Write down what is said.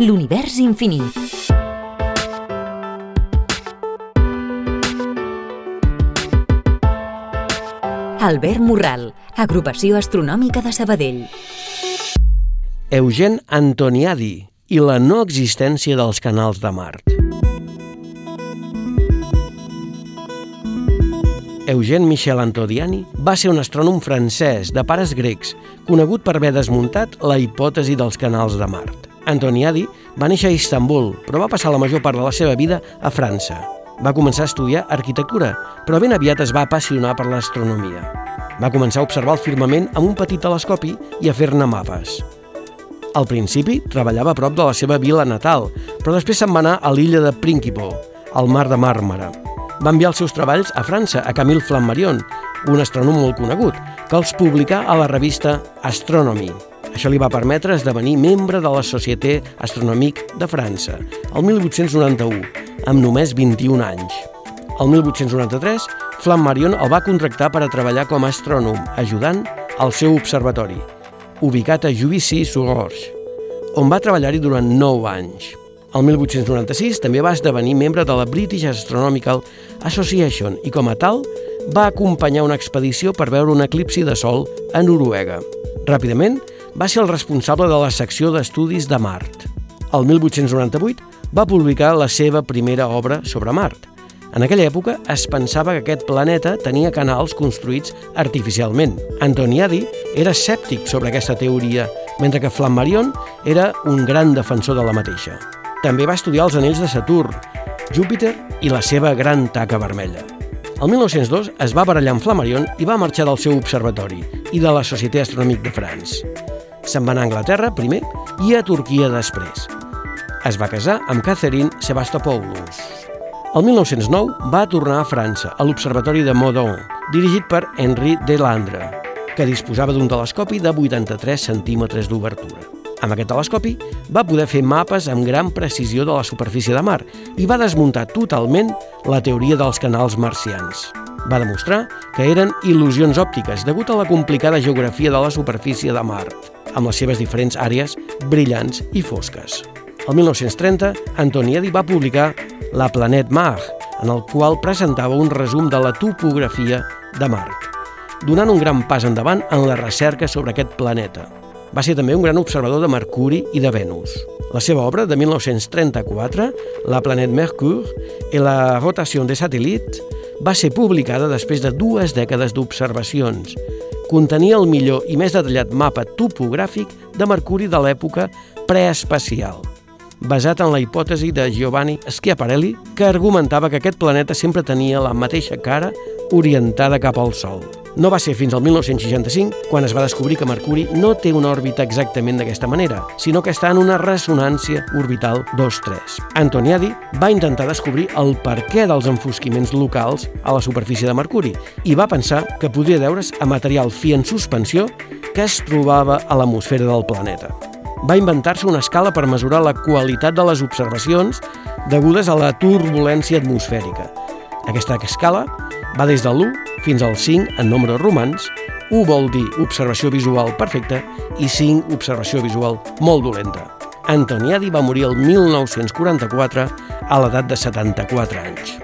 L'univers infinit. Albert Morral, Agrupació Astronòmica de Sabadell. Eugen Antoniadi i la no existència dels canals de Mart. Eugen Michel Antoniadi va ser un astrònom francès de pares grecs, conegut per haver desmuntat la hipòtesi dels canals de Mart. Antoniadi va néixer a Istanbul, però va passar la major part de la seva vida a França. Va començar a estudiar arquitectura, però ben aviat es va apassionar per l'astronomia. Va començar a observar el firmament amb un petit telescopi i a fer-ne mapes. Al principi treballava a prop de la seva vila natal, però després se'n va anar a l'illa de Principo, al mar de Màrmara. Va enviar els seus treballs a França, a Camille Flammarion, un astrònom molt conegut, que els publicà a la revista Astronomy. Això li va permetre esdevenir membre de la Société Astronomique de França, el 1891, amb només 21 anys. El 1893, Flammarion el va contractar per a treballar com a astrònom, ajudant al seu observatori, ubicat a Juvisy-sur-Orge, on va treballar-hi durant 9 anys. El 1896 també va esdevenir membre de la British Astronomical Association i, com a tal, va acompanyar una expedició per veure un eclipsi de sol a Noruega. Ràpidament, va ser el responsable de la secció d'estudis de Mart. El 1898 va publicar la seva primera obra sobre Mart. En aquella època es pensava que aquest planeta tenia canals construïts artificialment. Antoniadi era escèptic sobre aquesta teoria, mentre que Flammarion era un gran defensor de la mateixa. També va estudiar els anells de Saturn, Júpiter i la seva gran taca vermella. El 1902 es va barallar amb Flammarion i va marxar del seu observatori i de la Société Astronòmique de France. Se'n va anar a Anglaterra primer i a Turquia després. Es va casar amb Catherine Sebastopoulos. El 1909 va tornar a França, a l'Observatori de Meudon, dirigit per Henri Delandre, que disposava d'un telescopi de 83 centímetres d'obertura. Amb aquest telescopi va poder fer mapes amb gran precisió de la superfície de mar i va desmuntar totalment la teoria dels canals marcians. Va demostrar que eren il·lusions òptiques degut a la complicada geografia de la superfície de Mart, amb les seves diferents àrees brillants i fosques. El 1930, Antoniadi va publicar La Planet Mar, en el qual presentava un resum de la topografia de Mart, donant un gran pas endavant en la recerca sobre aquest planeta. Va ser també un gran observador de Mercuri i de Venus. La seva obra, de 1934, La Planet Mercure i la rotació de satèl·lit, va ser publicada després de dues dècades d'observacions. Contenia el millor i més detallat mapa topogràfic de Mercuri de l'època preespacial basat en la hipòtesi de Giovanni Schiaparelli, que argumentava que aquest planeta sempre tenia la mateixa cara orientada cap al Sol. No va ser fins al 1965 quan es va descobrir que Mercuri no té una òrbita exactament d'aquesta manera, sinó que està en una ressonància orbital 2-3. Antoniadi va intentar descobrir el perquè dels enfosquiments locals a la superfície de Mercuri i va pensar que podria deure's a material fi en suspensió que es trobava a l'atmosfera del planeta va inventar-se una escala per mesurar la qualitat de les observacions degudes a la turbulència atmosfèrica. Aquesta escala va des de l'1 fins al 5 en números romans, 1 vol dir observació visual perfecta i 5 observació visual molt dolenta. Antoniadi va morir el 1944 a l'edat de 74 anys.